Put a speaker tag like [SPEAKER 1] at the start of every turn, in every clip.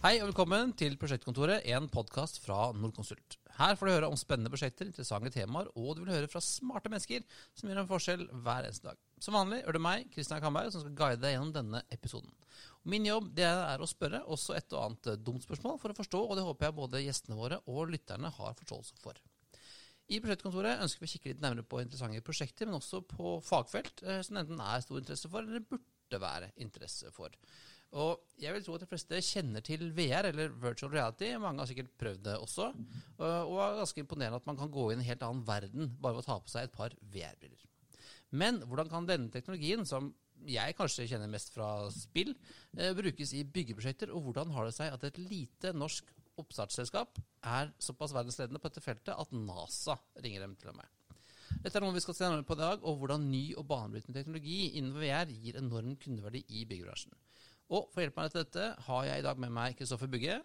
[SPEAKER 1] Hei og velkommen til Prosjektkontoret, en podkast fra Nordkonsult. Her får du høre om spennende prosjekter, interessante temaer, og du vil høre fra smarte mennesker som gjør en forskjell hver eneste dag. Som vanlig er det meg, Kristian Kamberg, som skal guide deg gjennom denne episoden. Min jobb det er å spørre også et og annet dumt spørsmål for å forstå, og det håper jeg både gjestene våre og lytterne har forståelse for. I Prosjektkontoret ønsker vi å kikke litt nærmere på interessante prosjekter, men også på fagfelt eh, som enten er stor interesse for, eller burde være interesse for. Og jeg vil tro at de fleste kjenner til VR, eller virtual reality. Mange har sikkert prøvd det også. Og det er ganske imponerende at man kan gå inn i en helt annen verden bare ved å ta på seg et par VR-briller. Men hvordan kan denne teknologien, som jeg kanskje kjenner mest fra spill, eh, brukes i byggeprosjekter, og hvordan har det seg at et lite norsk oppstartsselskap er såpass verdensledende på dette feltet at NASA ringer dem til og med? Dette er noe vi skal se nærmere på i dag, og hvordan ny og banebrytende teknologi innen VR gir enorm kundeverdi i byggebransjen. Og for å hjelpe meg til dette har jeg i dag med meg Kristoffer Bugge.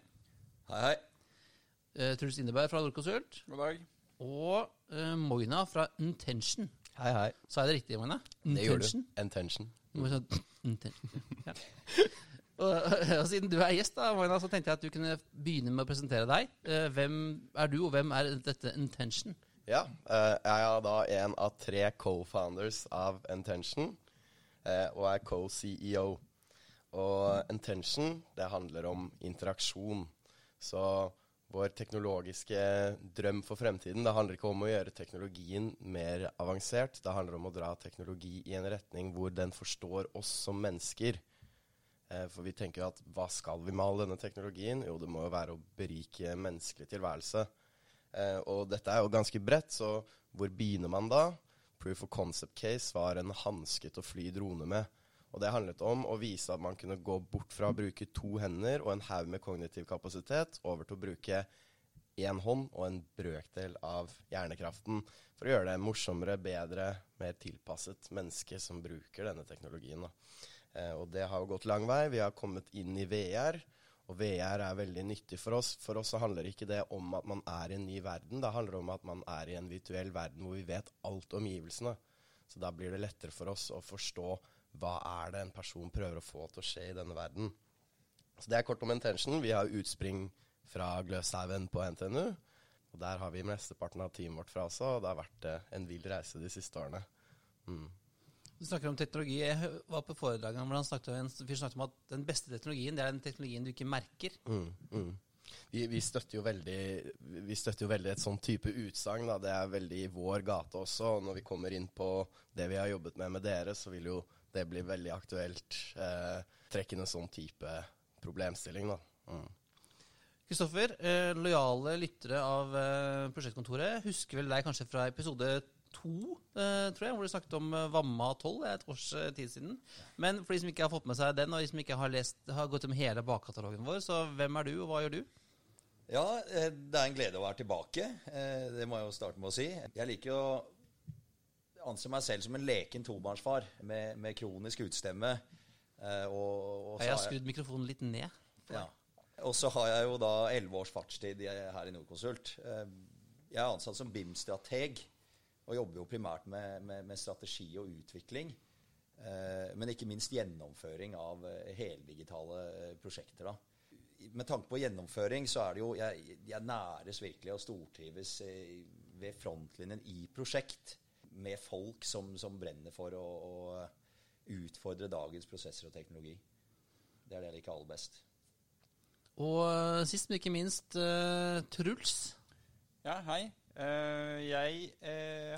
[SPEAKER 2] Hei, hei.
[SPEAKER 1] Uh, Truls Indeberg fra Nordkonsult.
[SPEAKER 3] God dag.
[SPEAKER 1] Og uh, Moina fra Intention.
[SPEAKER 2] Hei, hei.
[SPEAKER 1] Sa jeg det riktig, Moina?
[SPEAKER 2] Det gjorde du. Intention.
[SPEAKER 1] Ja. og, og, siden du er gjest, da, Moina, så tenkte jeg at du kunne begynne med å presentere deg. Uh, hvem er du, og hvem er dette Intention?
[SPEAKER 2] Ja, jeg er da en av tre co-founders av Intention, og er co-CEO. Og intention, det handler om interaksjon. Så vår teknologiske drøm for fremtiden, det handler ikke om å gjøre teknologien mer avansert. Det handler om å dra teknologi i en retning hvor den forstår oss som mennesker. Eh, for vi tenker at hva skal vi med all denne teknologien? Jo, det må jo være å berike menneskelig tilværelse. Eh, og dette er jo ganske bredt, så hvor begynner man da? Proof of concept case var en hanske til å fly drone med. Og det handlet om å vise at man kunne gå bort fra å bruke to hender og en haug med kognitiv kapasitet over til å bruke én hånd og en brøkdel av hjernekraften for å gjøre det morsommere, bedre, mer tilpasset mennesket som bruker denne teknologien. Eh, og det har jo gått lang vei. Vi har kommet inn i VR. Og VR er veldig nyttig for oss. For oss så handler ikke det om at man er i en ny verden. Det handler om at man er i en virtuell verden hvor vi vet alt omgivelsene. Så da blir det lettere for oss å forstå hva er det en person prøver å få til å skje i denne verden. Så Det er kort om intention. Vi har utspring fra Gløshaugen på NTNU. Og Der har vi mesteparten av teamet vårt fra også, og det har vært eh, en vill reise de siste årene. Mm.
[SPEAKER 1] Du snakker om teknologi. Jeg var på foredraget hvor han snakket, en snakket om at den beste teknologien det er den teknologien du ikke merker.
[SPEAKER 2] Mm, mm. Vi, vi, støtter veldig, vi, støtter jo veldig, et sånn type utsagn. Det er veldig i vår gate også. og Når vi kommer inn på det vi har jobbet med med dere, så vil jo det blir veldig aktuelt. Eh, trekke inn en sånn type problemstilling, da. Mm.
[SPEAKER 1] Kristoffer, eh, lojale lyttere av eh, Prosjektkontoret husker vel deg kanskje fra episode to, eh, tror jeg, hvor du snakket om eh, Vamma 12. Det er et års eh, tid siden. Men for de som ikke har fått med seg den, og de som ikke har, lest, har gått om hele bakkatalogen vår, så hvem er du, og hva gjør du?
[SPEAKER 3] Ja, det er en glede å være tilbake. Det må jeg jo starte med å si. Jeg liker å anser meg selv som en leken tobarnsfar med, med kronisk utstemme.
[SPEAKER 1] Eh, og, og jeg har skrudd mikrofonen litt ned.
[SPEAKER 3] Ja. Og så har jeg jo da elleve års fartstid her i Nordkonsult. Eh, jeg er ansatt som BIM-strateg og jobber jo primært med, med, med strategi og utvikling. Eh, men ikke minst gjennomføring av eh, heldigitale prosjekter. da med tanke på gjennomføring, så er det jo Jeg, jeg næres virkelig og stortrives ved frontlinjen i prosjekt med folk som, som brenner for å, å, utfordre dagens prosesser og teknologi. Det er det jeg liker aller best.
[SPEAKER 1] Og uh, sist, men ikke minst, uh, Truls.
[SPEAKER 4] Ja, hei. Uh, jeg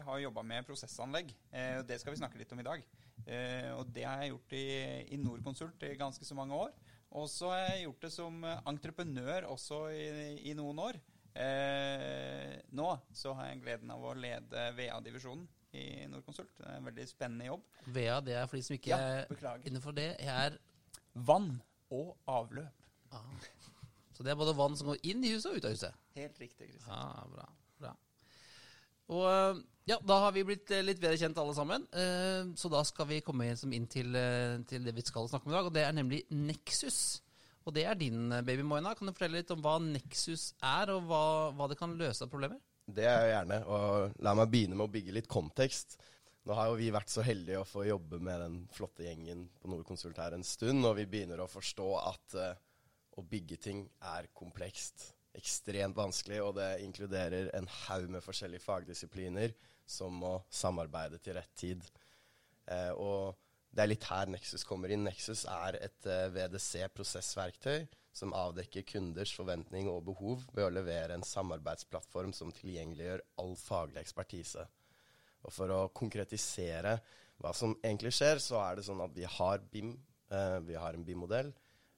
[SPEAKER 4] har jobba med prosessanlegg. og Det skal vi snakke litt om i dag. og det har jeg gjort i, i Norconsult i ganske så mange år. Og så har jeg gjort det som entreprenør også i, i noen år. nå så har jeg gleden av å lede VA-divisjonen i Nordkonsult. Det er en veldig spennende jobb.
[SPEAKER 1] VEA, det er for de som ikke ja, er innenfor det, er
[SPEAKER 4] Vann og avløp.
[SPEAKER 1] Ah. Så det er både vann som går inn i huset og ut av huset?
[SPEAKER 4] Helt riktig. Kristian.
[SPEAKER 1] Ah, bra, bra. Og ja, da har vi blitt eh, litt bedre kjent alle sammen. Eh, så da skal vi komme inn til, eh, til det vi skal snakke om i dag, og det er nemlig Nexus. Og det er din baby, Moina. Kan du fortelle litt om hva Nexus er, og hva, hva det kan løse av problemer?
[SPEAKER 2] Det er jeg gjerne. Og la meg begynne med å bygge litt kontekst. Nå har jo vi vært så heldige å få jobbe med den flotte gjengen på Nordkonsult her en stund, og vi begynner å forstå at uh, å bygge ting er komplekst. Ekstremt vanskelig, og det inkluderer en haug med forskjellige fagdisipliner som må samarbeide til rett tid. Uh, og det er litt her Nexus kommer inn. Nexus er et uh, VDC-prosessverktøy som avdekker kunders forventning og behov ved å levere en samarbeidsplattform som tilgjengeliggjør all faglig ekspertise. Og for å konkretisere hva som egentlig skjer, så er det sånn at vi har BIM, eh, vi har en BIM-modell,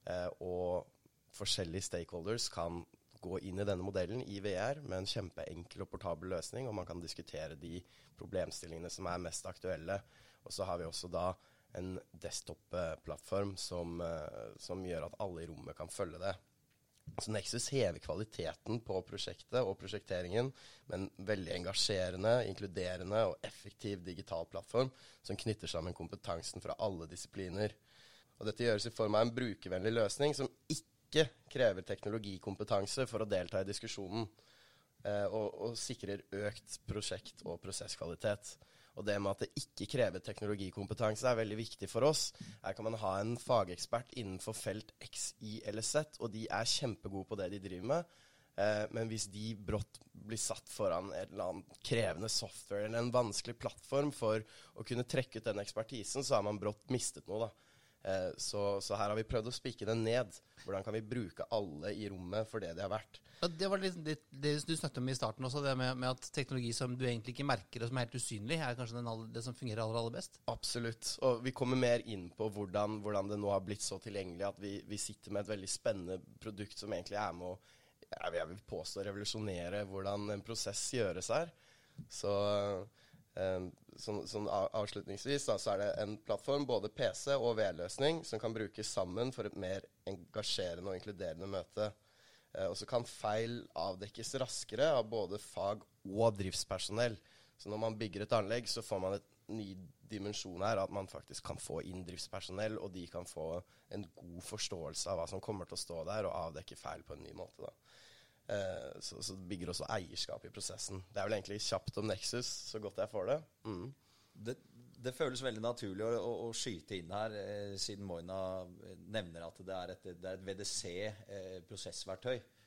[SPEAKER 2] eh, og forskjellige stakeholders kan gå inn i denne modellen i VR med en kjempeenkel og portabel løsning, og man kan diskutere de problemstillingene som er mest aktuelle. Og så har vi også da en desktop-plattform som, eh, som, gjør at alle i rommet kan følge det. Så Nexus hever kvaliteten på prosjektet og prosjekteringen med en veldig engasjerende, inkluderende og effektiv digital plattform som knytter sammen kompetansen fra alle disipliner. Og dette gjøres i form av en brukervennlig løsning som ikke krever teknologikompetanse for å delta i diskusjonen, eh, og, og sikrer økt prosjekt- og prosesskvalitet. Og det med at det ikke krever teknologikompetanse, er veldig viktig for oss. Her kan man ha en fagekspert innenfor felt X, Y eller Z, og de er kjempegode på det de driver med. Eh, men hvis de brått blir satt foran en eller annen krevende software eller en vanskelig plattform for å kunne trekke ut den ekspertisen, så har man brått mistet noe. da. Eh, så, så, her har vi prøvd å spikke det ned. Hvordan kan vi bruke alle i rommet for det de har vært?
[SPEAKER 1] Ja, det var litt, det, det, du snakket om i starten også, det med, med, at teknologi som du egentlig ikke merker, og som er helt usynlig, er kanskje den, det som fungerer aller, aller best?
[SPEAKER 2] Absolutt. Og vi kommer mer inn på hvordan, hvordan det nå har blitt så tilgjengelig at vi, vi, sitter med et veldig spennende produkt som egentlig er med å jeg vil påstå revolusjonere hvordan en prosess gjøres her. Så sånn, sånn avslutningsvis da, så er det en plattform, både PC og VR-løsning, som kan brukes sammen for et mer engasjerende og inkluderende møte. Eh, og så kan feil avdekkes raskere av både fag- og driftspersonell. Så når man bygger et anlegg, så får man et ny dimensjon her, at man faktisk kan få inn driftspersonell, og de kan få en god forståelse av hva som kommer til å stå der, og avdekke feil på en ny måte. da. Eh, så, så, bygger også eierskap i prosessen. Det er vel egentlig kjapt om Nexus, så godt jeg får det. Mm.
[SPEAKER 3] det. Det, føles veldig naturlig å, å, å skyte inn her, eh, siden Moina nevner at det er et, et VDC-prosessverktøy. Eh,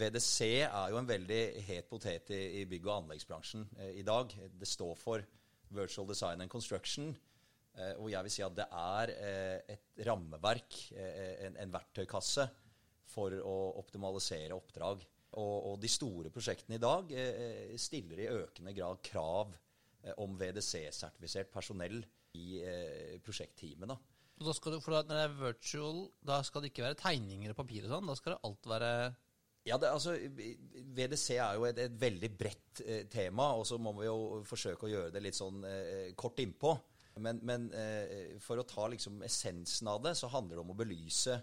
[SPEAKER 3] VDC er jo en veldig het potet i, i bygg- og anleggsbransjen eh, i dag. Det står for Virtual Design and Construction. Eh, og jeg vil si at det er eh, et rammeverk, en, en verktøykasse, for å optimalisere oppdrag. Og, og de store prosjektene i dag eh, stiller i økende grad krav eh, om VDC-sertifisert personell i eh, prosjektteamene.
[SPEAKER 1] Da skal du, for Når det er virtual, da skal det ikke være tegninger og papir og sånn? Da skal det alt være
[SPEAKER 3] ja, det, altså, VDC er jo et, et veldig bredt eh, tema, og så må vi jo forsøke å gjøre det litt sånn eh, kort innpå. Men, men eh, for å ta liksom essensen av det, så handler det om å belyse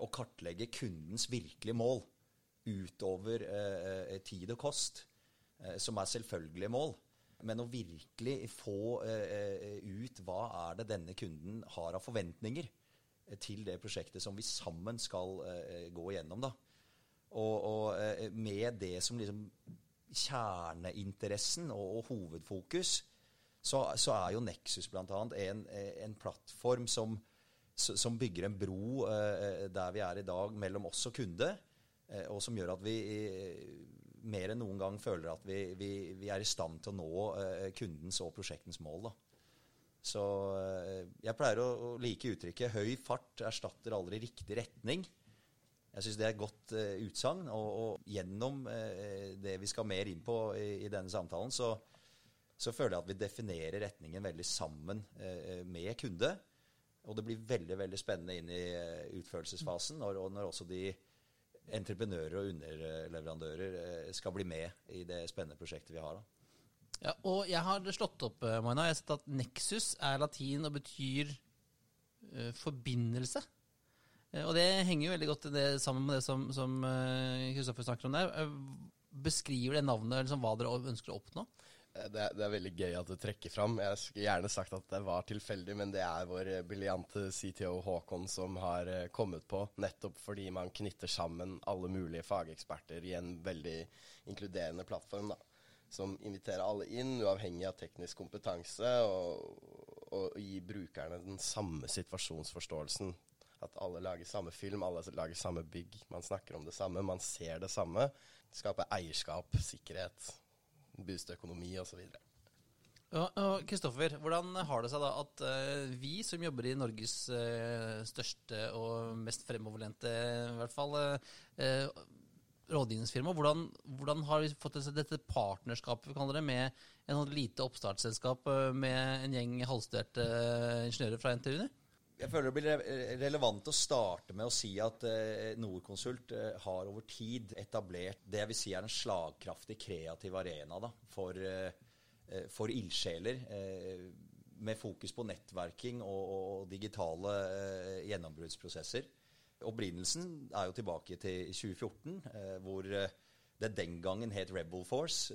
[SPEAKER 3] å kartlegge kundens virkelige mål utover eh, eh, tid og kost, som er selvfølgelige mål. Men å virkelig få ut hva er det denne kunden har av forventninger til det prosjektet som vi sammen skal gå igjennom. da. Og, og med det som liksom kjerneinteressen og, og hovedfokus, så, så, er jo Nexus bl.a. En, en plattform som som bygger en bro eh, der vi er i dag, mellom oss og kunde. Eh, og som gjør at vi mer enn noen gang føler at vi, vi, vi er i stand til å nå eh, kundens og prosjektens mål. Da. Så jeg pleier å like uttrykket 'høy fart erstatter aldri riktig retning'. Jeg syns det er et godt uh, utsagn. Og, og, gjennom uh, det vi skal mer inn på i, i denne samtalen, så, så, føler jeg at vi definerer retningen veldig sammen uh, med kunde. Og det blir veldig veldig spennende inn i eh, utførelsesfasen, når, når også de entreprenører og underleverandører eh, skal bli med i det spennende prosjektet vi har. da.
[SPEAKER 1] Ja, og jeg har slått opp, Maina. Jeg har sett at nexus er latin og betyr uh, forbindelse. Uh, og det henger jo veldig godt det, sammen med det som Kristoffer snakker om der. Uh, beskriver det navnet liksom, hva dere ønsker å oppnå?
[SPEAKER 2] Eh, det er, det er, veldig gøy at du trekker fram. Jeg skulle gjerne sagt at det var tilfeldig, men det er vår eh, briljante CTO Håkon som har eh, kommet på. Nettopp fordi man knytter sammen alle mulige fageksperter i en veldig inkluderende plattform. da, Som inviterer alle inn, uavhengig av teknisk kompetanse, og, og gir brukerne den samme situasjonsforståelsen. At alle lager samme film, alle lager samme bygg. Man snakker om det samme, man ser det samme. Skape eierskap, sikkerhet, booste økonomi osv.
[SPEAKER 1] Kristoffer, hvordan har det seg da at uh, vi som jobber i Norges uh, største og mest fremoverlente, i hvert fall, uh, rådgivningsfirma, hvordan, hvordan, har vi fått dette partnerskapet vi kaller det, med en sånn lite oppstartsselskap med en gjeng halvstuderte ingeniører fra NTU?
[SPEAKER 3] Jeg føler det blir relevant å starte med å si at Norconsult har over tid etablert det jeg vil si er en slagkraftig, kreativ arena da, for Eh, for ildsjeler. Eh, med fokus på nettverking og, og digitale eh, gjennombruddsprosesser. Opprinnelsen er jo tilbake til 2014, hvor det den gangen het Rebel Force.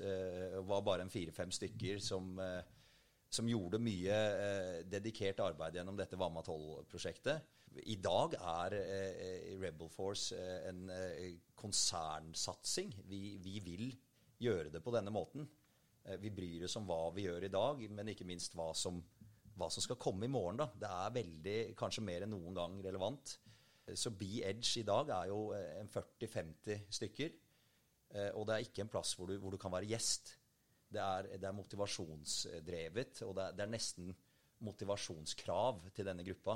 [SPEAKER 3] var bare en fire-fem stykker som, som, gjorde mye dedikert arbeid gjennom dette Vamma 12-prosjektet. I dag er Rebel Force en konsernsatsing. Vi, vi vil gjøre det på denne måten. Eh, vi bryr oss om hva vi gjør i dag, men ikke minst hva som, hva som skal komme i morgen. Da. Det er veldig, kanskje mer enn noen gang relevant. Eh, så Be Edge i dag er jo eh, en 40-50 stykker. Og det er ikke en plass hvor du, hvor du kan være gjest. Det er, det er motivasjonsdrevet, og det er, det er, nesten motivasjonskrav til denne gruppa.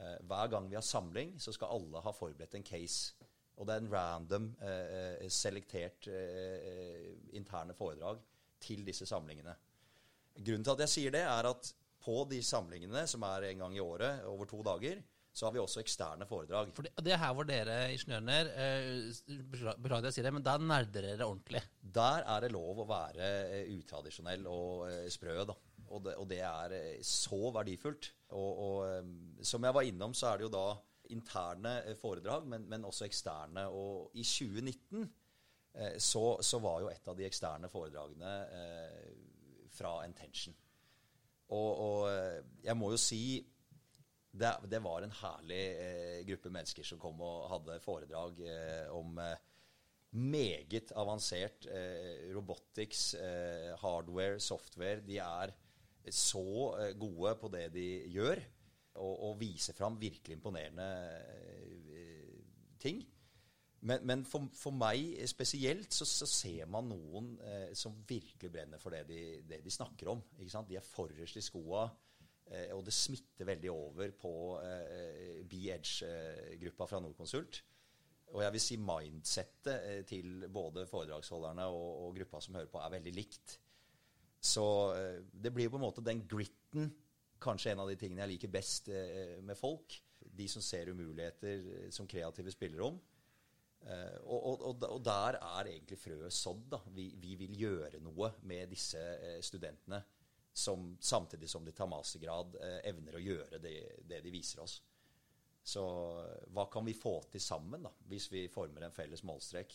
[SPEAKER 3] Hver gang vi har samling, så skal alle ha forberedt en case. Og det er en random, eh, selektert eh, interne foredrag til disse samlingene. Grunnen til at jeg sier det, er at på de samlingene, som er en gang i året over to dager, så har vi også eksterne foredrag.
[SPEAKER 1] For det, det er her hvor dere ingeniører eh, Beklager at jeg sier det, men der nerder dere ordentlig?
[SPEAKER 3] Der er det lov å være eh, utradisjonell og eh, sprø, da. Og det, og det, er så verdifullt. Og, og som jeg var innom, så er det jo da interne foredrag, men, men også eksterne. Og i 2019 Eh, så, så, var jo et av de eksterne foredragene eh, fra Intention. Og, og, jeg må jo si det, det var en herlig eh, gruppe mennesker som kom og hadde foredrag eh, om eh, meget avansert robotics, hardware, software. De er så gode på det de gjør, og, og viser fram virkelig imponerende ting. Men, men for, for, meg spesielt så, så ser man noen eh, som virkelig brenner for det de, det de snakker om. De er forrest i skoa, eh, og det smitter veldig over på eh, B-Edge-gruppa fra Norconsult. Og jeg vil si mindsettet eh, til både foredragsholderne og, og, gruppa som hører på, er veldig likt. Så eh, det blir på en måte den gritten, kanskje en av de tingene jeg liker best eh, med folk. De som ser umuligheter som kreative spillerom. Og, og, og, der er egentlig frøet sådd. Vi, vi, vil gjøre noe med disse studentene som samtidig som de tar mastergrad, eh, evner å gjøre det, det, de viser oss. Så hva kan vi få til sammen, da, hvis vi former en felles målstrek?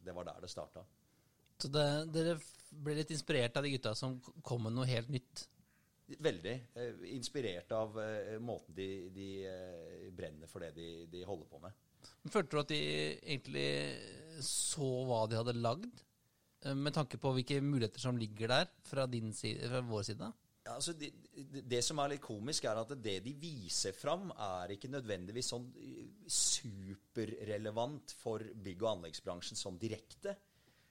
[SPEAKER 3] det var der det starta.
[SPEAKER 1] Så det, dere ble litt inspirert av de gutta som kom med noe helt nytt?
[SPEAKER 3] Veldig. inspirert av måten de, de brenner for det de, de holder på med.
[SPEAKER 1] Men Følte du at de egentlig så hva de hadde lagd, eh, med tanke på hvilke muligheter som ligger der fra, side, fra vår side?
[SPEAKER 3] Ja, altså det, det, som er litt komisk, er at det de viser fram, er ikke nødvendigvis sånn eh, superrelevant for bygg- og anleggsbransjen sånn direkte.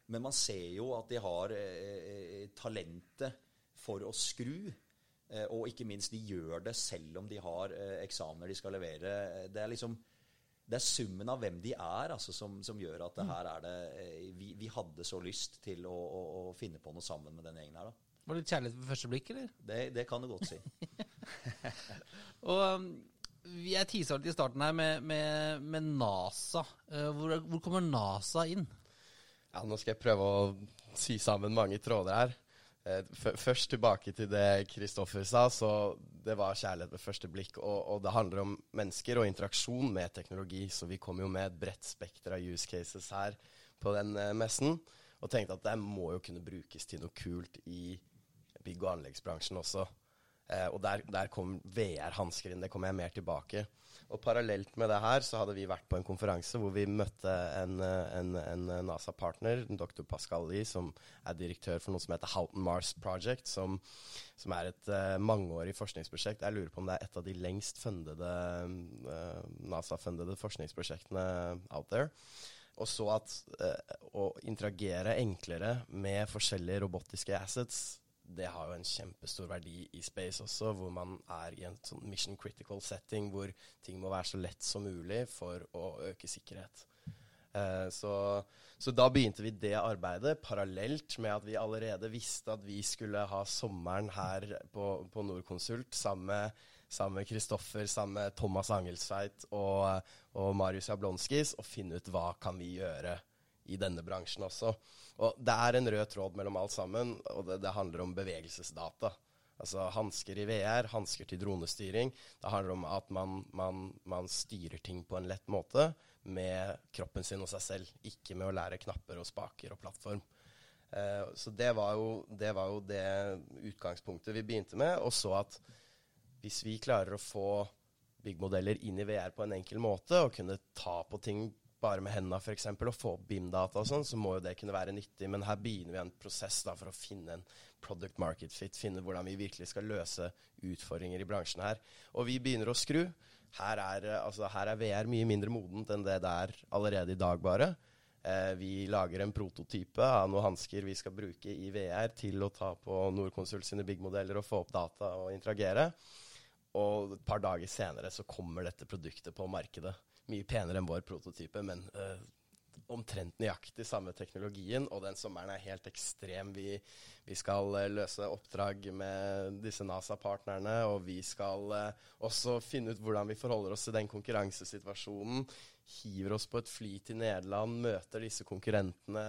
[SPEAKER 3] Men man ser jo at de har eh, talentet for å skru. Eh, og ikke minst, de gjør det selv om de har eh, eksamener de skal levere. Det er liksom det er summen av hvem de er, altså, som, som, gjør at det her er det eh, vi, vi, hadde så lyst til å, å, å, finne på noe sammen med den gjengen her. da.
[SPEAKER 1] Var det kjærlighet ved første blikk, eller?
[SPEAKER 3] Det, det kan du godt si.
[SPEAKER 1] og um, Jeg tisa litt i starten her med, med, med NASA. Uh, hvor, hvor, kommer NASA inn?
[SPEAKER 2] Ja, Nå skal jeg prøve å sy sammen mange tråder her. Uh, først tilbake til det Kristoffer sa. så det var kjærlighet ved første blikk. Og, og, det handler om mennesker og interaksjon med teknologi. Så vi kom jo med et bredt spekter av use cases her på den uh, messen. Og tenkte at det må jo kunne brukes til noe kult i bygg- og anleggsbransjen også. Eh, og der, der kom VR-hansker inn. Det kommer jeg mer tilbake. Og parallelt med det her så hadde vi vært på en konferanse hvor vi møtte en, eh, en, en NASA-partner, dr. Pascal Lie, som er direktør for noe som heter Houghton Mars Project, som, som er et uh, mangeårig forskningsprosjekt. Jeg lurer på om det er et av de lengst fundede uh, NASA-fundede forskningsprosjektene out there. Og så at uh, å interagere enklere med forskjellige robotiske assets det har jo en kjempestor verdi i space også, hvor man er i en sånn mission critical setting hvor ting må være så lett som mulig for å øke sikkerhet. Eh, så, så, da begynte vi det arbeidet parallelt med at vi allerede visste at vi skulle ha sommeren her på, på Norconsult sammen med sammen med Kristoffer, sammen med Thomas Angelsveit og, og Marius Jablonskis, og finne ut hva kan vi gjøre i denne bransjen også. Og det er en rød tråd mellom alt sammen, og det, det handler om bevegelsesdata. Altså hansker i VR, hansker til dronestyring. Det handler om at man, man, man, styrer ting på en lett måte med kroppen sin og seg selv, ikke med å lære knapper og spaker og plattform. Eh, så det var, jo, det var, jo, det utgangspunktet vi begynte med, og så at hvis vi klarer å få byggmodeller inn i VR på en enkel måte, og kunne ta på ting bare med hendene f.eks. og få opp BIM-data og sånn, så må jo det kunne være nyttig. Men her begynner vi en prosess da, for å finne en product market fit, finne hvordan vi virkelig skal løse utfordringer i bransjen her. Og vi begynner å skru. Her er, altså, her er VR mye mindre modent enn det det er allerede i dag, bare. Eh, vi lager en prototype av noen hansker vi skal bruke i VR til å ta på Norconsult sine big-modeller og få opp data og interagere. Og et par dager senere så kommer dette produktet på markedet mye penere enn vår prototype, men uh, omtrent nøyaktig samme teknologien. Og den sommeren er helt ekstrem. Vi, vi skal uh, løse oppdrag med disse NASA-partnerne, og vi skal uh, også finne ut hvordan vi forholder oss til den konkurransesituasjonen. Hiver oss på et fly til Nederland, møter disse konkurrentene.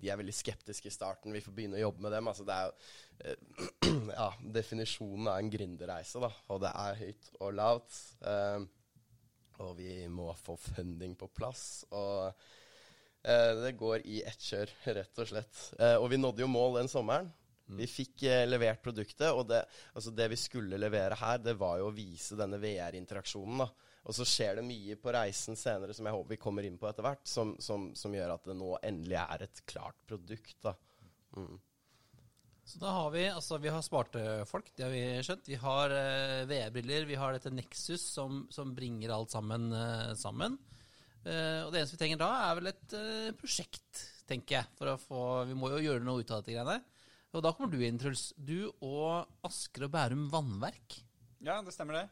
[SPEAKER 2] De er veldig skeptiske i starten. Vi får begynne å jobbe med dem. Altså, det er jo ja, definisjonen av en gründerreise, da. Og det er høyt og lavt. Uh, og vi må få funding på plass. Og eh, det går i ett kjør, rett og slett. Eh, og vi nådde jo mål den sommeren. Mm. Vi fikk eh, levert produktet, og det, altså det, vi skulle levere her, det var jo å vise denne VR-interaksjonen. da. Og så skjer det mye på reisen senere som jeg håper vi kommer inn på etter hvert, som, som, som gjør at det nå endelig er et klart produkt. da. Mm.
[SPEAKER 1] Så da har vi altså vi har smarte folk, det har vi skjønt. Vi har uh, VR-briller, vi har dette Nexus som, som bringer alt sammen uh, sammen. Uh, og det eneste vi trenger da, er vel et prosjekt, tenker jeg. For å få Vi må jo gjøre noe ut av dette greiene. Og da kommer du inn, Truls. Du og Asker og Bærum Vannverk.
[SPEAKER 4] Ja, det stemmer det.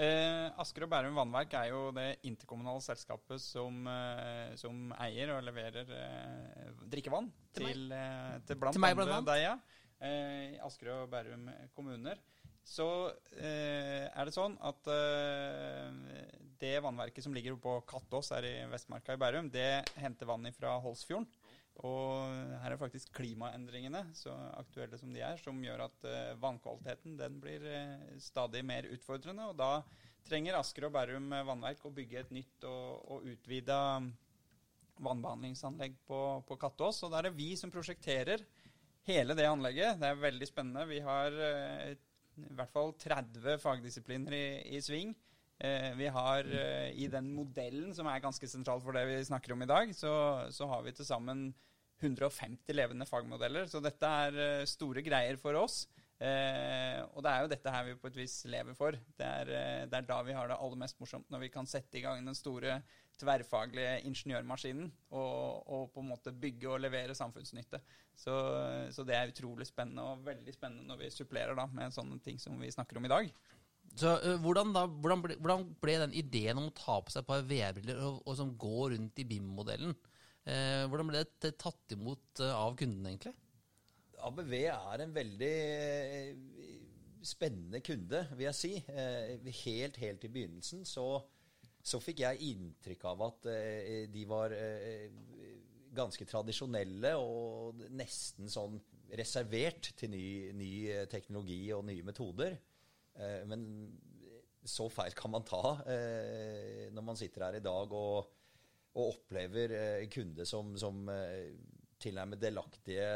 [SPEAKER 4] Eh, Asker og Bærum Vannverk er jo det interkommunale selskapet som, eh, som eier og leverer eh, drikkevann til, til, blant til meg, andre deg. Ja eh, Asker og Bærum kommuner, så eh, er det sånn at eh, det vannverket som ligger på Kattås her i Vestmarka i Bærum, det henter vann fra Holsfjorden. Og her er faktisk klimaendringene, så aktuelle som de er, som gjør at eh, vannkvaliteten den blir uh, stadig mer utfordrende. Og da trenger Asker og Bærum vannverk å bygge et nytt og, og utvida vannbehandlingsanlegg på, på Kattås. Og da er det vi som prosjekterer hele det anlegget. Det er veldig spennende. Vi har eh, i hvert fall 30 fagdisipliner i, i sving. Eh, vi har eh, i den modellen som er ganske sentral for det vi snakker om i dag, så, så har vi til sammen 150 levende fagmodeller. Så dette er store greier for oss. Eh, og det er jo dette her vi på et vis lever for. Det er, det er, da vi har det aller mest morsomt, når vi kan sette i gang den store tverrfaglige ingeniørmaskinen og, og på en måte bygge og levere samfunnsnytte. Så, så, det er utrolig spennende, og veldig spennende når vi supplerer da med sånne ting som vi snakker om i dag.
[SPEAKER 1] Så uh, hvordan, da, hvordan, ble, hvordan, ble, den ideen om å ta på seg et par VR-briller og, og, som går rundt i BIM-modellen, uh, hvordan ble det tatt imot uh, av kunden, egentlig?
[SPEAKER 3] ABV er en veldig spennende kunde, vil jeg si. Helt, helt i begynnelsen så så fikk jeg inntrykk av at eh, de var eh, ganske tradisjonelle og nesten sånn reservert til ny, ny teknologi og nye metoder. Eh, men så feil kan man ta eh, når man sitter her i dag og, og opplever eh, kunde som, som eh, tilnærmet delaktige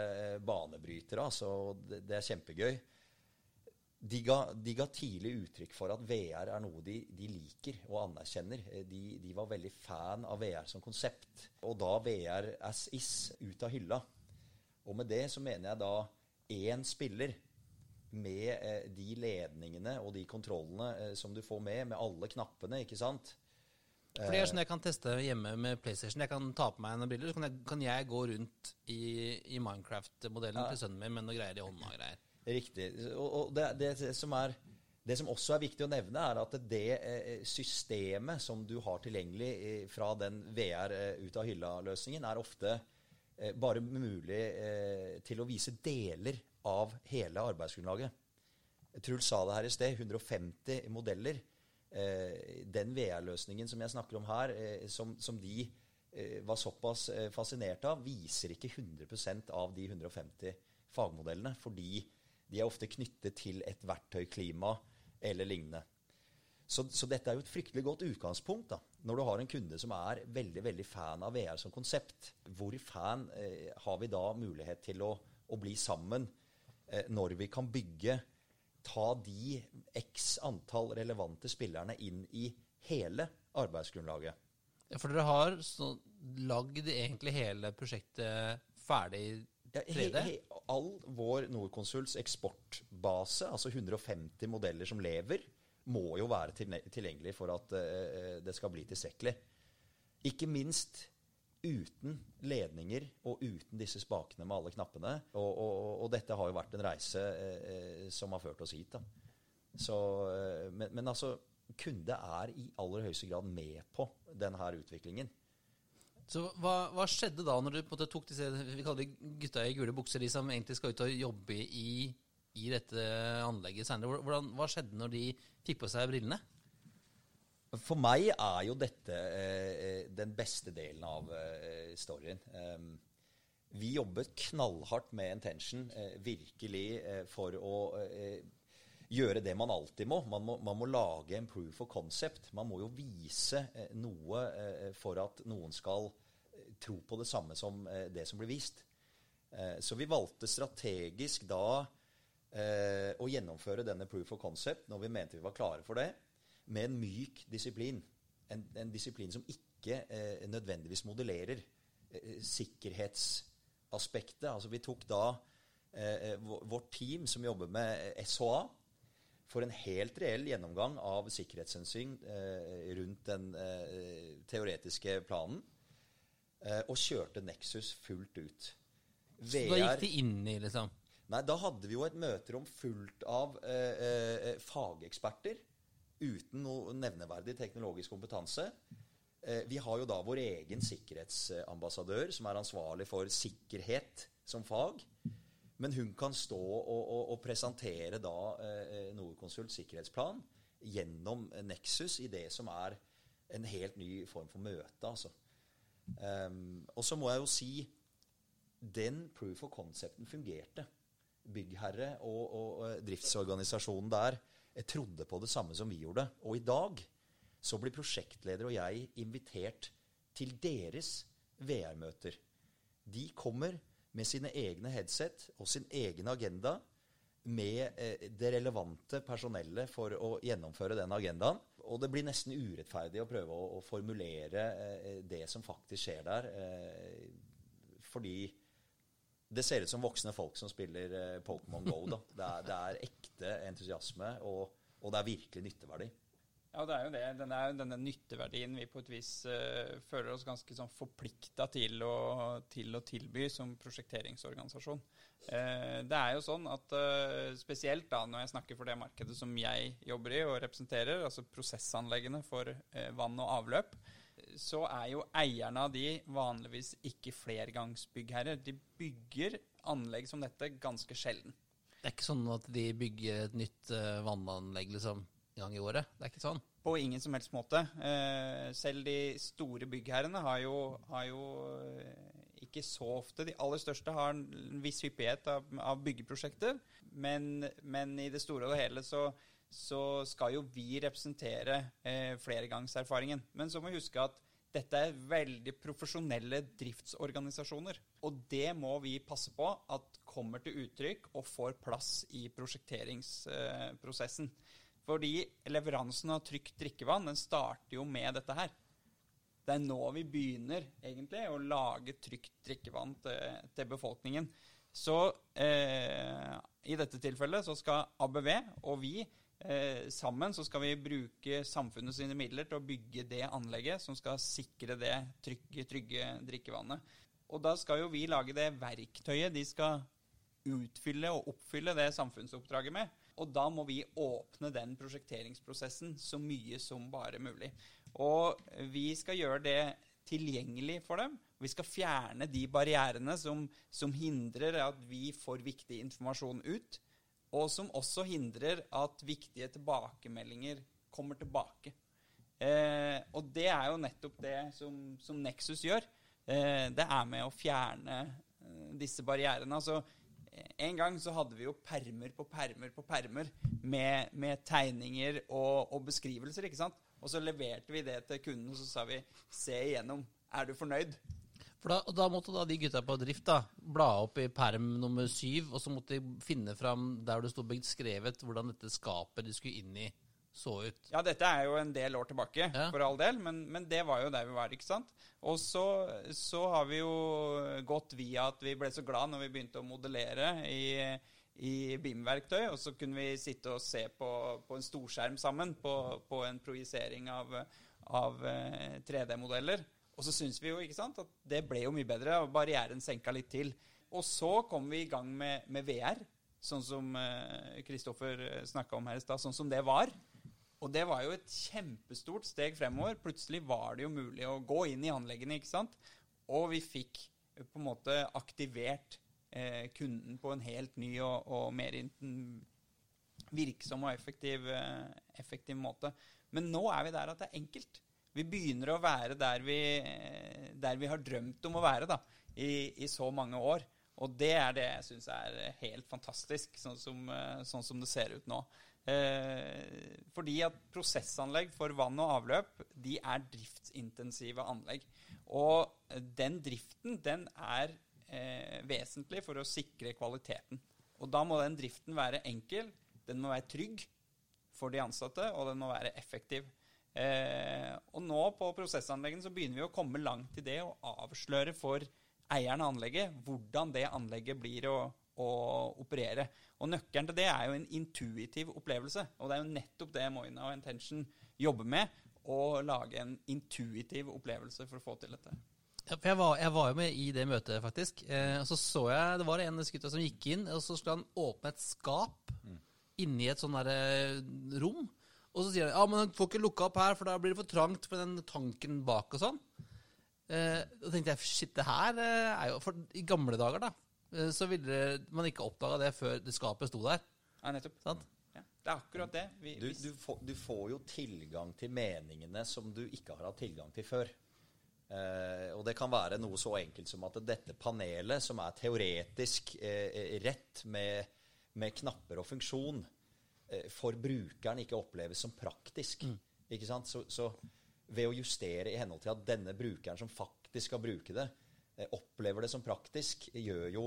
[SPEAKER 3] banebrytere. Altså, det, det er kjempegøy de ga, de ga tidlig uttrykk for at VR er noe de, de liker og anerkjenner. Eh, de, de, var veldig fan av VR som konsept. Og da VR as is ut av hylla. Og med det så mener jeg da én spiller med eh, de ledningene og de kontrollene eh, som du får med, med alle knappene, ikke sant?
[SPEAKER 1] For det er sånn jeg kan teste hjemme med PlayStation. Jeg kan ta på meg noen briller, så kan jeg, kan jeg gå rundt i, i Minecraft-modellen
[SPEAKER 3] Ja.
[SPEAKER 1] til sønnen min med noen greier i hånda og greier.
[SPEAKER 3] Riktig. Og, det, det, som er, det som også er viktig å nevne, er at det eh, systemet som du har tilgjengelig eh, fra den VR eh, ut av hylla-løsningen, er ofte bare mulig til å vise deler av hele arbeidsgrunnlaget. Truls sa det her i sted. 150 modeller. Den VR-løsningen som jeg snakker om her, som, som de var såpass fascinert av, viser ikke 100% av de 150 fagmodellene. Fordi de er ofte knyttet til et verktøyklima eller lignende. Så, så dette er jo et fryktelig godt utgangspunkt da, når du har en kunde som er veldig veldig fan av VR som konsept. Hvor fan eh, har vi da mulighet til å, å bli sammen eh, når vi kan bygge Ta de x antall relevante spillerne inn i hele arbeidsgrunnlaget.
[SPEAKER 1] Ja, For dere har så, lagd egentlig hele prosjektet ferdig i
[SPEAKER 3] Ja, he,
[SPEAKER 1] 3D?
[SPEAKER 3] he, all vår Norconsults eksportbase, altså 150 modeller som lever, må jo være tilgjengelig for at eh, det skal bli tilstrekkelig. Ikke minst uten ledninger og uten disse spakene med alle knappene. Og, og, og dette har jo vært en reise eh, som har ført oss hit. Så, eh, men, men altså, kunde er i aller høyeste grad med på denne utviklingen.
[SPEAKER 1] Så hva, hva skjedde da når du på en måte tok disse vi kaller gutta i gule bukser, de som egentlig skal ut og jobbe i, i dette anlegget senere? Hvordan, hva skjedde når de fikk på seg brillene?
[SPEAKER 3] For meg er jo dette eh, den beste delen av eh, storyen. Um, vi jobbet knallhardt med Intention, eh, virkelig eh, for å eh, gjøre det man alltid må. Man, må. man må lage en proof of concept. Man må jo vise eh, noe eh, for at noen skal eh, tro på det samme som det som blir vist. Så vi valgte strategisk da å gjennomføre denne proof of concept når vi mente vi var klare for det med en myk disiplin. En, en disiplin som ikke nødvendigvis modellerer sikkerhetsaspektet. Altså vi tok da vårt team som jobber med SHA, for en helt reell gjennomgang av sikkerhetshensyn eh, rundt den eh, teoretiske planen, eh, og kjørte Nexus fullt ut.
[SPEAKER 1] Så da gikk de inn i, liksom
[SPEAKER 3] Nei, da hadde vi jo et møterom fullt av eh, eh, fageksperter uten noe nevneverdig teknologisk kompetanse. Eh, vi har jo da vår egen sikkerhetsambassadør som er ansvarlig for sikkerhet som fag. Men hun kan stå og, og, og presentere da eh, Norconsult sikkerhetsplan gjennom Nexus i det som er en helt ny form for møte. altså. Um, og så må jeg jo si den proof of concepten fungerte. Byggherre og, og driftsorganisasjonen der eh, trodde på det samme som vi gjorde. Og i dag så blir prosjektleder og jeg invitert til deres VR-møter. De kommer med sine egne headset og sin egen agenda med eh, det relevante personellet for å gjennomføre den agendaen. Og det blir nesten urettferdig å prøve å, formulere eh, det som faktisk skjer der. Eh, fordi det ser ut som voksne folk som spiller Pokémon Go. Det, er, det er ekte entusiasme, og, og det er virkelig nytteverdi.
[SPEAKER 4] Ja, det er jo det. Den er denne nytteverdien vi på et vis uh, føler oss ganske sånn forplikta til, til å tilby som prosjekteringsorganisasjon. Uh, det er jo sånn at uh, spesielt da når jeg snakker for det markedet som jeg jobber i og representerer, altså prosessanleggene for vann og avløp, så er jo eierne av de vanligvis ikke flergangsbyggherrer. De bygger anlegg som dette ganske sjelden.
[SPEAKER 1] Det er ikke sånn at de bygger et nytt vannanlegg liksom gang i året. Det er ikke sånn.
[SPEAKER 4] På ingen som helst måte. Eh, selv de store byggherrene har jo, har jo eh, ikke så ofte De aller største har en viss hyppighet av, av byggeprosjekter. Men, men i det store og hele så, så skal jo vi representere eh, flergangserfaringen. Men så må vi huske at dette er veldig profesjonelle driftsorganisasjoner. Og det må vi passe på at kommer til uttrykk og får plass i prosjekteringsprosessen. Fordi leveransen av trygt drikkevann den starter jo med dette her. Det er nå vi begynner egentlig å lage trygt drikkevann til, til befolkningen. Så eh, i dette tilfellet så skal ABV og vi eh, sammen så skal vi bruke samfunnet sine midler til å bygge det anlegget som skal sikre det trygge, trygge drikkevannet. Og da skal jo vi lage det verktøyet de skal utfylle og oppfylle det samfunnsoppdraget med. Og da må vi åpne den prosjekteringsprosessen så mye som bare mulig. Og vi skal gjøre det tilgjengelig for dem. Vi skal fjerne de barrierene som, som hindrer at vi får viktig informasjon ut, og som også hindrer at viktige tilbakemeldinger kommer tilbake. Eh, og det er jo nettopp det som, som Nexus gjør. Eh, det er med å fjerne eh, disse barrierene. Altså, en gang så hadde vi jo permer på permer på permer med, med tegninger og, og, beskrivelser. ikke sant? Og så leverte vi det til kunden, og så sa vi se igjennom. Er du fornøyd?
[SPEAKER 1] For da, da, måtte da de gutta på drift da, bla opp i perm nummer syv, og så måtte de finne fram der det sto skrevet hvordan dette skapet de skulle inn i, så ut.
[SPEAKER 4] Ja, dette er jo en del år tilbake, ja. for all del, men, men, det var jo der vi var, ikke sant. Og så, så, har vi jo gått via at vi ble så glad når vi begynte å modellere i, i BIM-verktøy, og så kunne vi sitte og se på, på en storskjerm sammen på, på en projisering av, av 3D-modeller. Eh, og så syns vi jo ikke sant, at det ble jo mye bedre, og barrieren senka litt til. Og så kom vi i gang med, med VR, sånn som Kristoffer uh, snakka om her i stad, sånn som det var. Og det var jo et kjempestort steg fremover. Plutselig var det jo mulig å gå inn i anleggene, ikke sant. Og vi fikk eh, på en måte aktivert eh, kunden på en helt ny og, og mer virksom og effektiv, eh, effektiv, måte. Men nå er vi der at det er enkelt. Vi begynner å være der vi, eh, der vi har drømt om å være da, i, i så mange år. Og det er det jeg syns er helt fantastisk, sånn som, eh, sånn som det ser ut nå. Eh, fordi at prosessanlegg for vann og avløp de er driftsintensive anlegg. Og den driften den er eh, vesentlig for å sikre kvaliteten. Og da må den driften være enkel, den må være trygg for de ansatte, og den må være effektiv. Eh, og nå på prosessanleggene så begynner vi å komme langt i det å avsløre for eieren av anlegget hvordan det anlegget blir å, å operere. Og nøkkelen til det er jo en intuitiv opplevelse. Og det er jo nettopp det Moina og Intention jobber med. Å lage en intuitiv opplevelse for å få til dette.
[SPEAKER 1] Ja, jeg var, jeg var, jo med i det møtet, faktisk. Eh, og så så jeg Det var en skutter som gikk inn, og så skulle han åpne et skap mm. inni et sånn derre eh, rom. Og så sier han ja, men han får ikke lukka opp her, for da blir det for trangt for den tanken bak og sånn. Eh, da tenkte jeg shit, det her eh, er jo For i gamle dager, da, så ville man ikke oppdaga det før det skapet sto der.
[SPEAKER 4] Ja, nettopp. Sant? Ja, det er akkurat det.
[SPEAKER 3] Vi, du, du, får, du, får, jo tilgang til meningene som du ikke har hatt tilgang til før. Eh, og det kan være noe så enkelt som at dette panelet, som er teoretisk eh, eh rett med, med, knapper og funksjon, eh, for brukeren ikke oppleves som praktisk. Mm. Ikke sant? Så, så, ved å justere i henhold til at denne brukeren som faktisk skal bruke det, Eh, opplever det som praktisk, gjør jo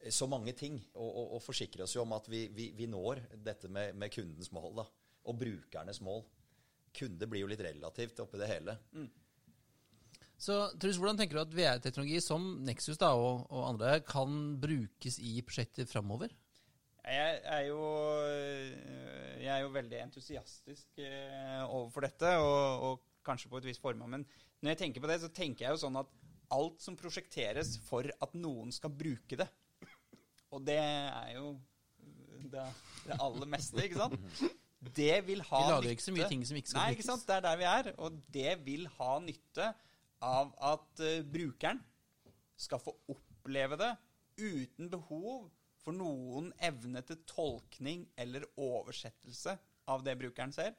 [SPEAKER 3] eh, så mange ting. Og, og, og forsikrer oss jo om at vi, vi, vi når dette med, med, kundens mål. da, Og brukernes mål. Kunde blir jo litt relativt oppi det hele. Mm.
[SPEAKER 1] Så Truls, Hvordan tenker du at VR-teknologi som Nexus da, og, og, andre kan brukes i prosjekter framover?
[SPEAKER 4] Jeg er, jo, eh, jeg er jo veldig entusiastisk overfor dette, og, og kanskje på et visst formål. Men når jeg tenker på det, så tenker jeg jo sånn at alt som prosjekteres for at noen skal bruke det. Og det er jo det, det aller meste, ikke sant? Det vil ha
[SPEAKER 1] nytte Vi lager ikke så mye ting som ikke skal
[SPEAKER 4] Nei, ikke sant? Det er der vi er. Og det vil ha nytte av at uh, brukeren skal få oppleve det uten behov for noen evne til tolkning eller oversettelse av det brukeren ser.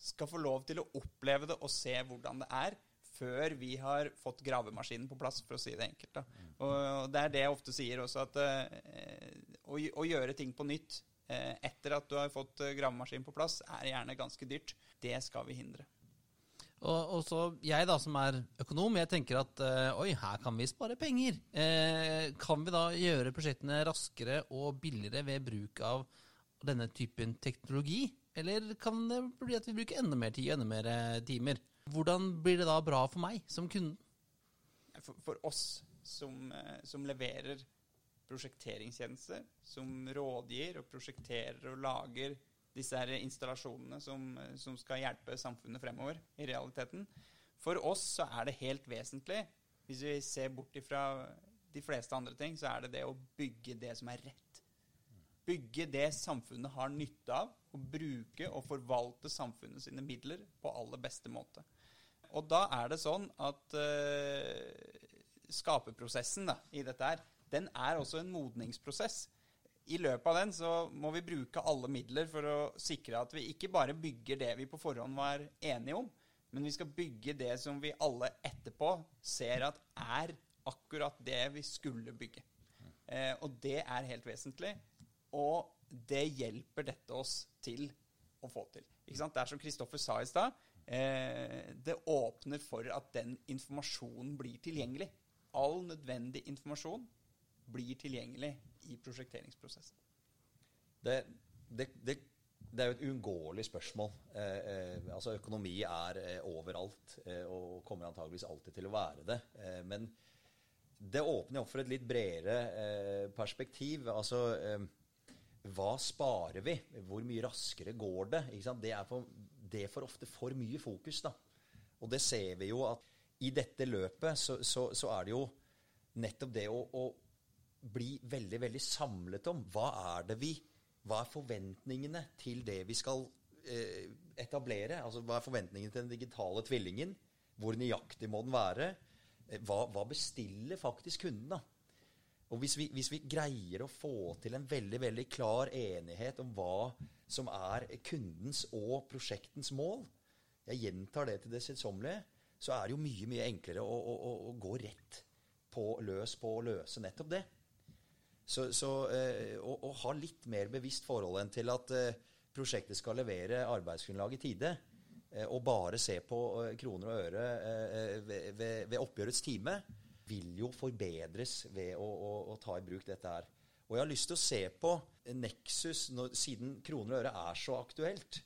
[SPEAKER 4] Skal få lov til å oppleve det og se hvordan det er før vi har fått gravemaskinen på plass, for å si det enkelt. Da. Og Det er det jeg ofte sier også, at uh, å, å, gjøre ting på nytt uh, etter at du har fått eh, gravemaskinen på plass, er gjerne ganske dyrt. Det skal vi hindre.
[SPEAKER 1] Og, og så jeg da, som er økonom, jeg tenker at eh, oi, her kan vi spare penger. Eh, kan vi da gjøre prosjektene raskere og billigere ved bruk av denne typen teknologi? Eller kan det bli at vi bruker enda mer tid og enda mer timer? Hvordan blir det da bra for meg som kunden?
[SPEAKER 4] For, for oss som, eh, som leverer prosjekteringstjenester, som rådgir og prosjekterer og lager disse her installasjonene som, som, skal hjelpe samfunnet fremover i realiteten. For oss så er det helt vesentlig, hvis vi ser bort ifra de fleste andre ting, så er det det å bygge det som er rett. Bygge det samfunnet har nytte av, og bruke og forvalte samfunnet sine midler på aller beste måte. Og da er det sånn at uh, skaperprosessen i dette her, den er også en modningsprosess i løpet av den så må vi bruke alle midler for å sikre at vi ikke bare bygger det vi på forhånd var enige om, men vi skal bygge det som vi alle etterpå ser at er akkurat det vi skulle bygge. Eh, og det er helt vesentlig. Og det hjelper dette oss til å få til. Ikke sant? Det er som Kristoffer sa i stad. Eh, det åpner for at den informasjonen blir tilgjengelig. All nødvendig informasjon blir tilgjengelig i prosjekteringsprosessen?
[SPEAKER 3] Det, det, det, det er jo et uunngåelig spørsmål. Eh, eh, altså Økonomi er eh, overalt eh, og kommer antageligvis alltid til å være det. Eh, men det åpner opp for et litt bredere perspektiv. Altså hva sparer vi? Hvor mye raskere går det? Det, er for, det får ofte for mye fokus. da. Og det ser vi jo at i dette løpet så, så, så er det jo nettopp det å, å bli veldig, veldig samlet om hva er det vi Hva er forventningene til det vi skal eh, etablere? Altså hva er forventningene til den digitale tvillingen? Hvor nøyaktig må den være? Eh, hva, hva bestiller faktisk kunden, da? Og hvis vi, hvis vi, greier å få til en veldig veldig klar enighet om hva som er kundens og prosjektens mål, jeg gjentar det til det kjedsommelige, så er det jo mye mye enklere å, å, å gå rett på løs på å løse nettopp det. Så, så eh, å, å, ha litt mer bevisst forhold enn til at eh, prosjektet skal levere arbeidsgrunnlag i tide, eh, og bare se på eh, kroner og øre eh, ved, ved, ved, oppgjørets time, vil jo forbedres ved å, å, å, ta i bruk dette her. Og jeg har lyst til å se på Nexus, når, siden kroner og øre er så aktuelt.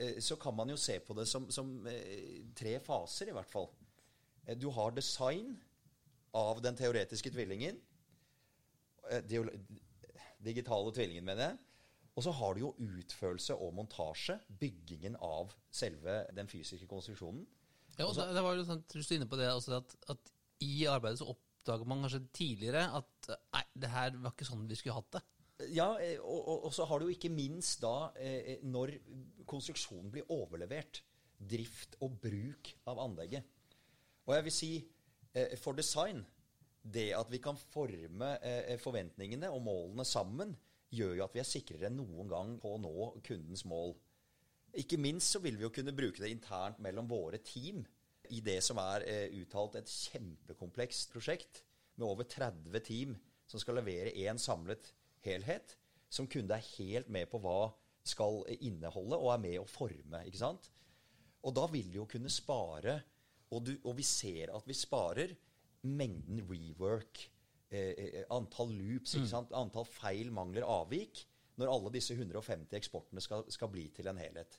[SPEAKER 3] Eh, så kan man jo se på det som, som tre faser, i hvert fall. Du har design av den teoretiske tvillingen. Eh, digitale tvillingen, mener jeg. Og så har du jo utførelse og montasje, byggingen av selve den fysiske konstruksjonen.
[SPEAKER 1] Ja, og det, var jo sånn, du er inne på det altså at, at, i arbeidet så oppdager man kanskje tidligere at nei, det her var ikke sånn vi skulle hatt det.
[SPEAKER 3] Ja, eh, og, og, og så har du jo ikke minst da, eh, når konstruksjonen blir overlevert, drift og bruk av anlegget. Og jeg vil si, eh, for design det at vi kan forme eh, forventningene og målene sammen, gjør jo at vi er sikrere enn noen gang på å nå kundens mål. Ikke minst så vil vi jo kunne bruke det internt mellom våre team i det som er eh, uttalt et kjempekomplekst prosjekt med over 30 team som skal levere én samlet helhet, som kunde er helt med på hva skal inneholde, og er med å forme. ikke sant? Og da vil vi jo kunne spare, og, du, og vi ser at vi sparer mengden rework, eh, eh, antall loops, ikke mm. antall feil, mangler, avvik, når alle disse 150 eksportene skal, skal, bli til en helhet.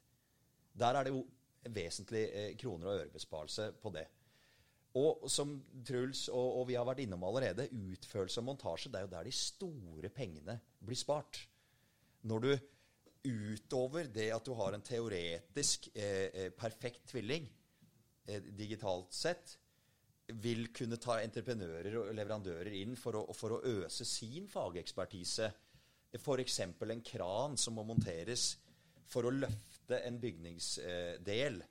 [SPEAKER 3] Der er det jo vesentlig eh, kroner og ørebesparelse på det. Og som Truls og, og, vi har vært innom allerede, utførelse og montasje, det er jo der de store pengene blir spart. Når du utover det at du har en teoretisk eh, eh perfekt tvilling eh, digitalt sett, vil kunne ta entreprenører og leverandører inn for å, for å øse sin fagekspertise. F.eks. en kran som må monteres for å løfte en bygningsdel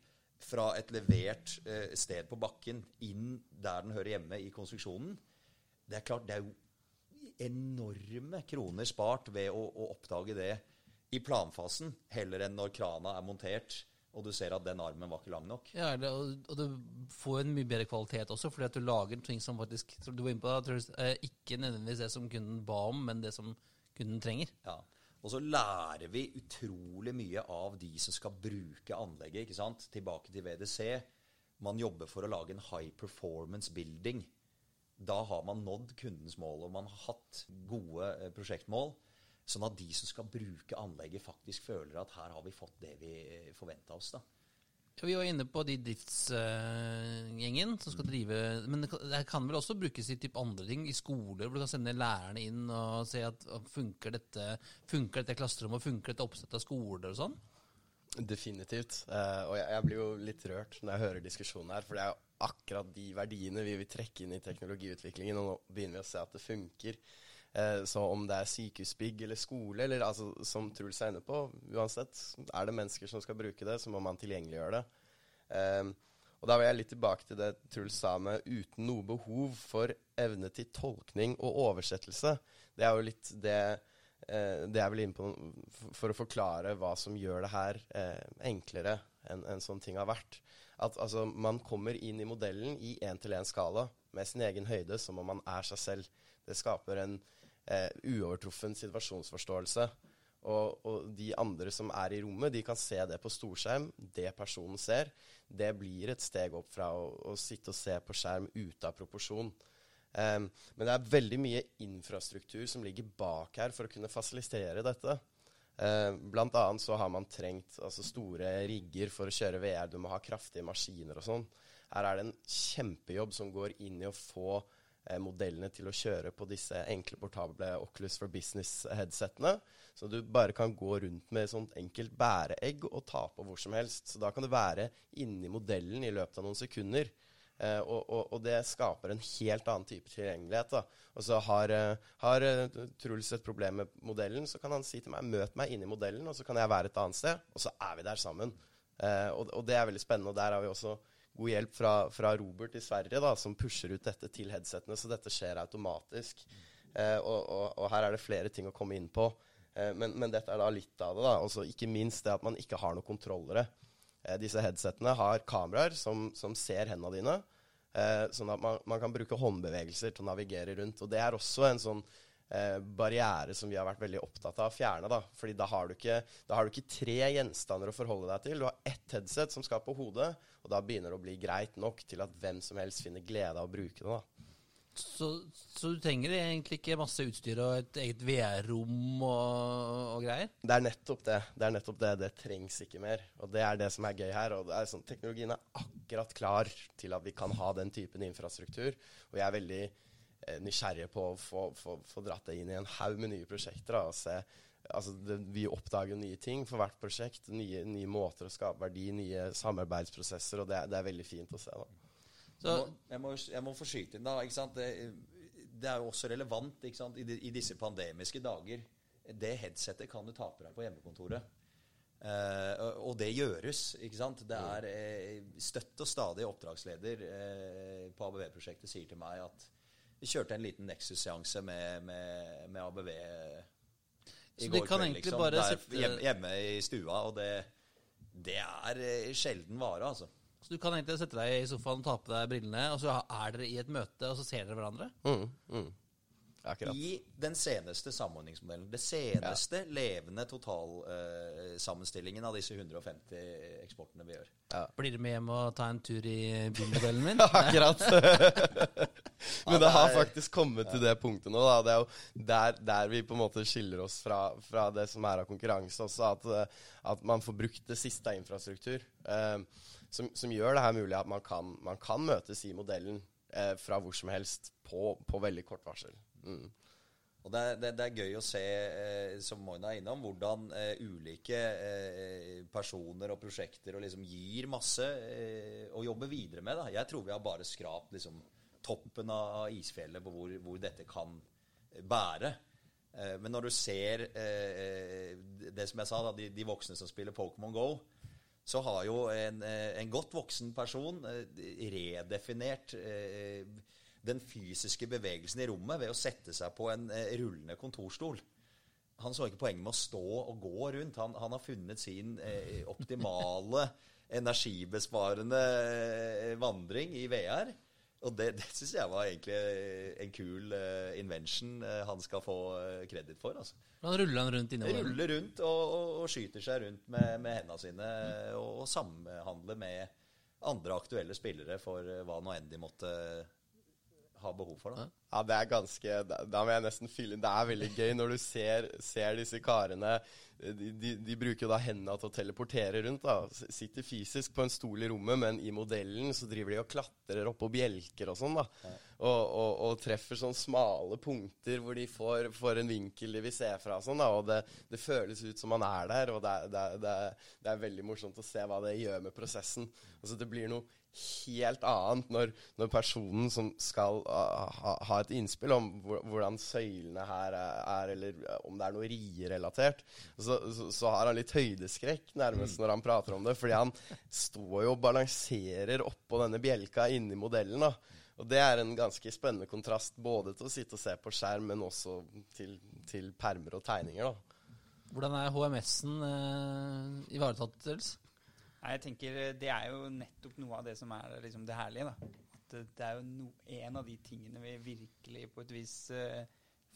[SPEAKER 3] fra et levert eh, sted på bakken inn der den hører hjemme i konstruksjonen. Det er klart, det er jo enorme kroner spart ved å, å oppdage det i planfasen, heller enn når krana er montert og du ser at den armen var ikke lang nok.
[SPEAKER 1] Ja, det, og, du får en mye bedre kvalitet også, fordi at du lager ting som faktisk du var inne på, jeg, ikke nødvendigvis det som kunden ba om, men det som kunden trenger.
[SPEAKER 3] Ja, Og så lærer vi utrolig mye av de som skal bruke anlegget. ikke sant? Tilbake til VDC. man jobber for å lage en high performance building. Da har man nådd kundens mål, og man har hatt gode eh, prosjektmål. Sånn at de som skal bruke anlegget, faktisk føler at her har vi fått det vi forventa oss. da.
[SPEAKER 1] Vi var inne på de driftsgjengen som skal drive Men det kan, vel også brukes i typ andre ting? I skoler, hvor du kan sende lærerne inn og se at funker dette Funker dette klasserommet, funker dette oppsettet av skoler og sånn?
[SPEAKER 2] Definitivt. Eh, og jeg blir jo litt rørt når jeg hører diskusjonen her, for det er jo akkurat de verdiene vi vil trekke inn i teknologiutviklingen, og nå begynner vi å se at det funker. Eh, så om det er sykehusbygg eller skole, eller altså, som Truls er inne på, uansett, er det mennesker som skal bruke det, så må man tilgjengeliggjøre det. Eh, og da vil jeg litt tilbake til det Truls sa med uten noe behov for evne til tolkning og oversettelse. Det er jo litt det eh, det er vel inne på for å forklare hva som gjør det her eh, enklere enn en sånn ting har vært. At altså, man kommer inn i modellen i én-til-én-skala med sin egen høyde som om man er seg selv. Det skaper en eh, uovertruffen situasjonsforståelse. Og, og, de andre som er i rommet, de kan se det på storskjerm. Det personen ser, det blir et steg opp fra å, å sitte og se på skjerm ute av proporsjon. Um, men det er veldig mye infrastruktur som ligger bak her for å kunne fasilitere dette. Uh, blant annet så har man trengt altså, store rigger for å kjøre VR. Du må ha kraftige maskiner og sånn. Her er det en kjempejobb som går inn i å få modellene til å kjøre på disse enkle, portable Oculus for Business-headsetene. Så du bare kan gå rundt med sånt enkelt bæreegg og ta på hvor som helst. Så da kan du være inni modellen i løpet av noen sekunder. Eh, og, og, og, det skaper en helt annen type tilgjengelighet. Da. Og så har, uh, har uh, Truls et problem med modellen, så kan han si til meg møt meg inni modellen, og så kan jeg være et annet sted, og så er vi der sammen. Og, og, det er veldig spennende. Og der har vi også god hjelp fra, fra Robert i Sverige, da, som pusher ut dette til headsetene, så dette skjer automatisk. Og, her er det flere ting å komme inn på. Men, men, dette er da litt av det. da, Også Ikke minst det at man ikke har noen kontrollere. disse headsetene har kameraer som, som ser hendene dine. Eh, sånn at man, man, kan bruke håndbevegelser til å navigere rundt. Og det er også en sånn eh, barriere som vi har vært veldig opptatt av å fjerne. da. Fordi da har, du ikke, da har du ikke tre gjenstander å forholde deg til. Du har ett headset som skal på hodet, og da begynner det å bli greit nok til at hvem som helst finner glede av å bruke det. da.
[SPEAKER 1] Så, så, du trenger egentlig ikke masse utstyr og et eget VR-rom og, og, greier?
[SPEAKER 2] Det er nettopp det. Det er nettopp det. Det trengs ikke mer. Og det er det som er gøy her. Og er sånn, teknologien er akkurat klar til at vi kan ha den typen infrastruktur. Og jeg er veldig eh, nysgjerrig på å få, få, få, dratt det inn i en haug med nye prosjekter. Da, og se, altså det, vi oppdager nye ting for hvert prosjekt. Nye, nye, måter å skape verdi, nye samarbeidsprosesser. Og det, det er veldig fint å se. da.
[SPEAKER 3] Så, jeg, må, jeg må få skyte inn, da. Det, det, er jo også relevant I, I, disse pandemiske dager. Det headsetet kan du ta på deg på hjemmekontoret. Uh, og det gjøres. ikke sant? Det er uh, støtt og stadig oppdragsleder uh, på ABV-prosjektet sier til meg at vi kjørte en liten Nexus-seanse med, med, med, ABV i går kveld. Liksom, der, hjemme, hjemme, i stua. Og det, det er eh, sjelden vare, altså.
[SPEAKER 1] Så du kan egentlig sette deg i sofaen, ta på deg brillene, og så er dere i et møte, og så ser dere hverandre?
[SPEAKER 2] Mm, mm. Akkurat.
[SPEAKER 3] I den seneste samordningsmodellen. Det seneste ja. levende totalsammenstillingen uh, av disse 150 eksportene vi gjør.
[SPEAKER 1] Ja. Blir du med hjem og ta en tur i bilmodellen min?
[SPEAKER 2] Akkurat. Men det har faktisk kommet til det punktet nå. Da. Det er jo der, der, vi på en måte skiller oss fra, fra det som er av konkurranse også, at, eh, at man får brukt det siste av infrastruktur. Um, som, som, gjør det her mulig at man kan, man kan møtes i modellen eh, fra hvor som helst på, på veldig kort varsel. Mm.
[SPEAKER 3] Og det er, det, det er, gøy å se, eh, som Moina er innom, hvordan eh, ulike eh, personer og prosjekter og liksom gir masse eh, å jobbe videre med. Da. Jeg tror vi har bare skrapt liksom, toppen av isfjellet på hvor, hvor dette kan bære. Eh, men når du ser eh, det som jeg sa, da, de, de voksne som spiller Pokémon GO, så har jo en, eh, en godt voksen person eh, redefinert eh, den fysiske bevegelsen i rommet ved å sette seg på en rullende kontorstol. Han så ikke poenget med å stå og gå rundt. Han, han har funnet sin optimale energibesparende vandring i VR. Og det, det syns jeg var egentlig en kul uh, invention uh, han skal få uh, kreditt for. altså.
[SPEAKER 1] Han ruller han rundt innover?
[SPEAKER 3] Ruller rundt og, og, og, skyter seg rundt med, med hendene sine og, og, samhandler med andre aktuelle spillere for eh, hva nå enn de måtte ha behov for. da.
[SPEAKER 2] Ja, det er ganske Da, må jeg nesten fylle inn. Det er veldig gøy når du ser, ser disse karene. De, de, de bruker jo da hendene til å teleportere rundt. da. Sitter fysisk på en stol i rommet, men i modellen så driver de og klatrer oppå bjelker og sånn. da. Og, og, og treffer sånne smale punkter hvor de får, får en vinkel de vil se fra. sånn da, Og det, det føles ut som man er der, og det, er- det, er- det, er- veldig morsomt å se hva det gjør med prosessen. Altså Det blir noe helt annet når, når personen som skal ha, ha et innspill om hvordan søylene her er, er, eller om det er noe rierelatert, så, så, så har han litt høydeskrekk nærmest når han prater om det. Fordi han står jo og balanserer oppå denne bjelka inni modellen. da. Og det er en ganske spennende kontrast både til å sitte og se på skjerm, men også til, til permer og tegninger. da.
[SPEAKER 1] Hvordan er HMS-en eh, ivaretatt, Truls?
[SPEAKER 4] Jeg tenker eh, Det er jo nettopp noe av det som er liksom det herlige. da. Det, er jo no, en av de tingene vi virkelig på et vis eh,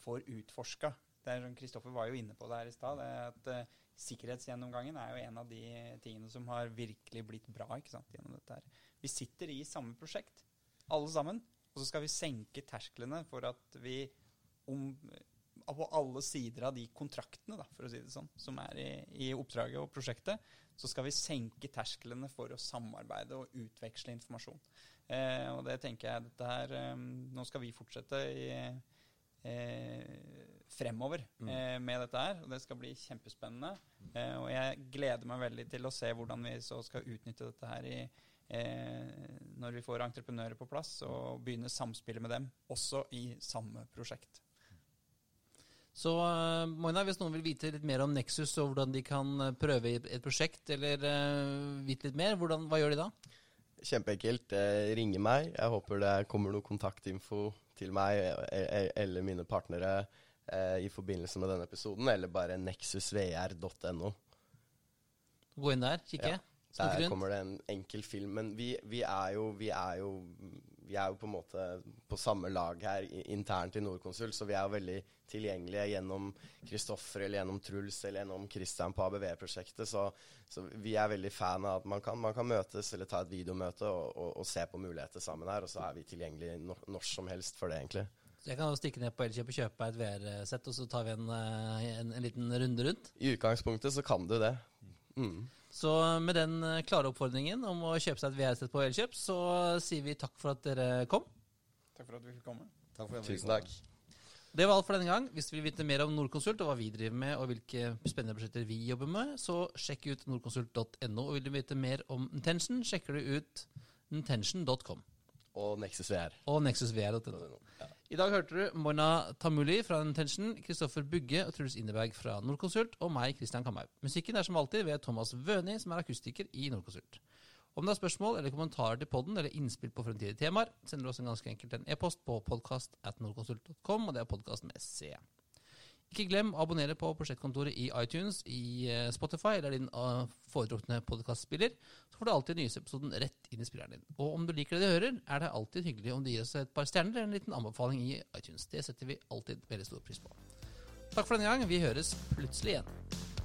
[SPEAKER 4] får utforska. Sånn, Kristoffer var jo inne på det her i stad. at uh, Sikkerhetsgjennomgangen er jo en av de tingene som har virkelig blitt bra ikke sant, gjennom dette her. Vi sitter i samme prosjekt, alle sammen, og så skal vi senke tersklene for at vi om på alle sider av de kontraktene, da, for å si det sånn, som er i, i oppdraget og prosjektet, så skal vi senke tersklene for å samarbeide og utveksle informasjon. Eh, og det tenker jeg dette her eh, Nå skal vi fortsette i, eh, fremover eh, med dette her, og det skal bli kjempespennende. Eh, og jeg gleder meg veldig til å se hvordan vi så skal utnytte dette her i eh, når vi får entreprenører på plass, og begynne samspillet med dem, også i samme prosjekt.
[SPEAKER 1] Så uh, Moina, hvis noen vil vite litt mer om Nexus og hvordan de kan eh, prøve et prosjekt, eller uh, vite litt mer, hvordan, hva gjør de da?
[SPEAKER 2] Kjempeenkelt. Eh, ringe meg. Jeg håper det kommer noe kontaktinfo til meg eh, eh, eller mine partnere eh, i forbindelse med denne episoden, eller bare nexusvr.no.
[SPEAKER 1] Gå inn der, kikke.
[SPEAKER 2] Ja. Der kommer det en enkel film. Men vi, vi, er jo, vi, er jo, vi er jo på en måte på samme lag her internt i Nordkonsult, så vi er jo veldig tilgjengelige gjennom Kristoffer eller gjennom Truls eller gjennom Kristian på ABV-prosjektet. Så, så vi er veldig fan av at man kan, man kan møtes eller ta et videomøte og, og, og se på muligheter sammen her, og så er vi tilgjengelige når, når som helst for det, egentlig.
[SPEAKER 1] Så jeg kan jo stikke ned på Elkjøp og kjøpe et VR-sett, og så tar vi en, eh, en, en liten runde rundt.
[SPEAKER 2] I utgangspunktet så kan du det. Mm.
[SPEAKER 1] Så med den eh, klare oppfordringen om å kjøpe seg et VR-sett på Elkjøp, så sier vi takk for at dere kom.
[SPEAKER 4] Takk for at vi fikk komme.
[SPEAKER 3] Takk for at
[SPEAKER 2] Tusen takk.
[SPEAKER 1] Det var alt for denne gang. Hvis du vil vite mer om Nordkonsult og hva vi driver med, og hvilke spennende prosjekter vi jobber med, så sjekk ut nordkonsult.no. Og vil du vite mer om Intention, sjekker du ut intention.com
[SPEAKER 2] Og Nexus VR.
[SPEAKER 1] og nexusvr.no. I dag hørte du Moina Tamuli fra Intention, Kristoffer Bugge og Truls Inneberg fra Nordkonsult, og meg, Christian Kamhaug. Musikken er som alltid ved Thomas Wøni, som er akustiker i Nordkonsult. Om du har spørsmål eller kommentarer til podden eller innspill på fremtidige temaer, sender du oss en ganske enkelt en e-post på nordkonsult.com, og det er podkast med C. Ikke glem å abonnere på prosjektkontoret i iTunes, i eh, Spotify eller din eh, foretrukne podkastspiller. Så får du alltid nyhetsepisoden rett inn i spilleren din. Og om du liker det du hører, er det alltid hyggelig om du gir oss et par stjerner eller en liten anbefaling i iTunes. Det setter vi alltid veldig stor pris på. Takk for denne gang. Vi høres plutselig igjen.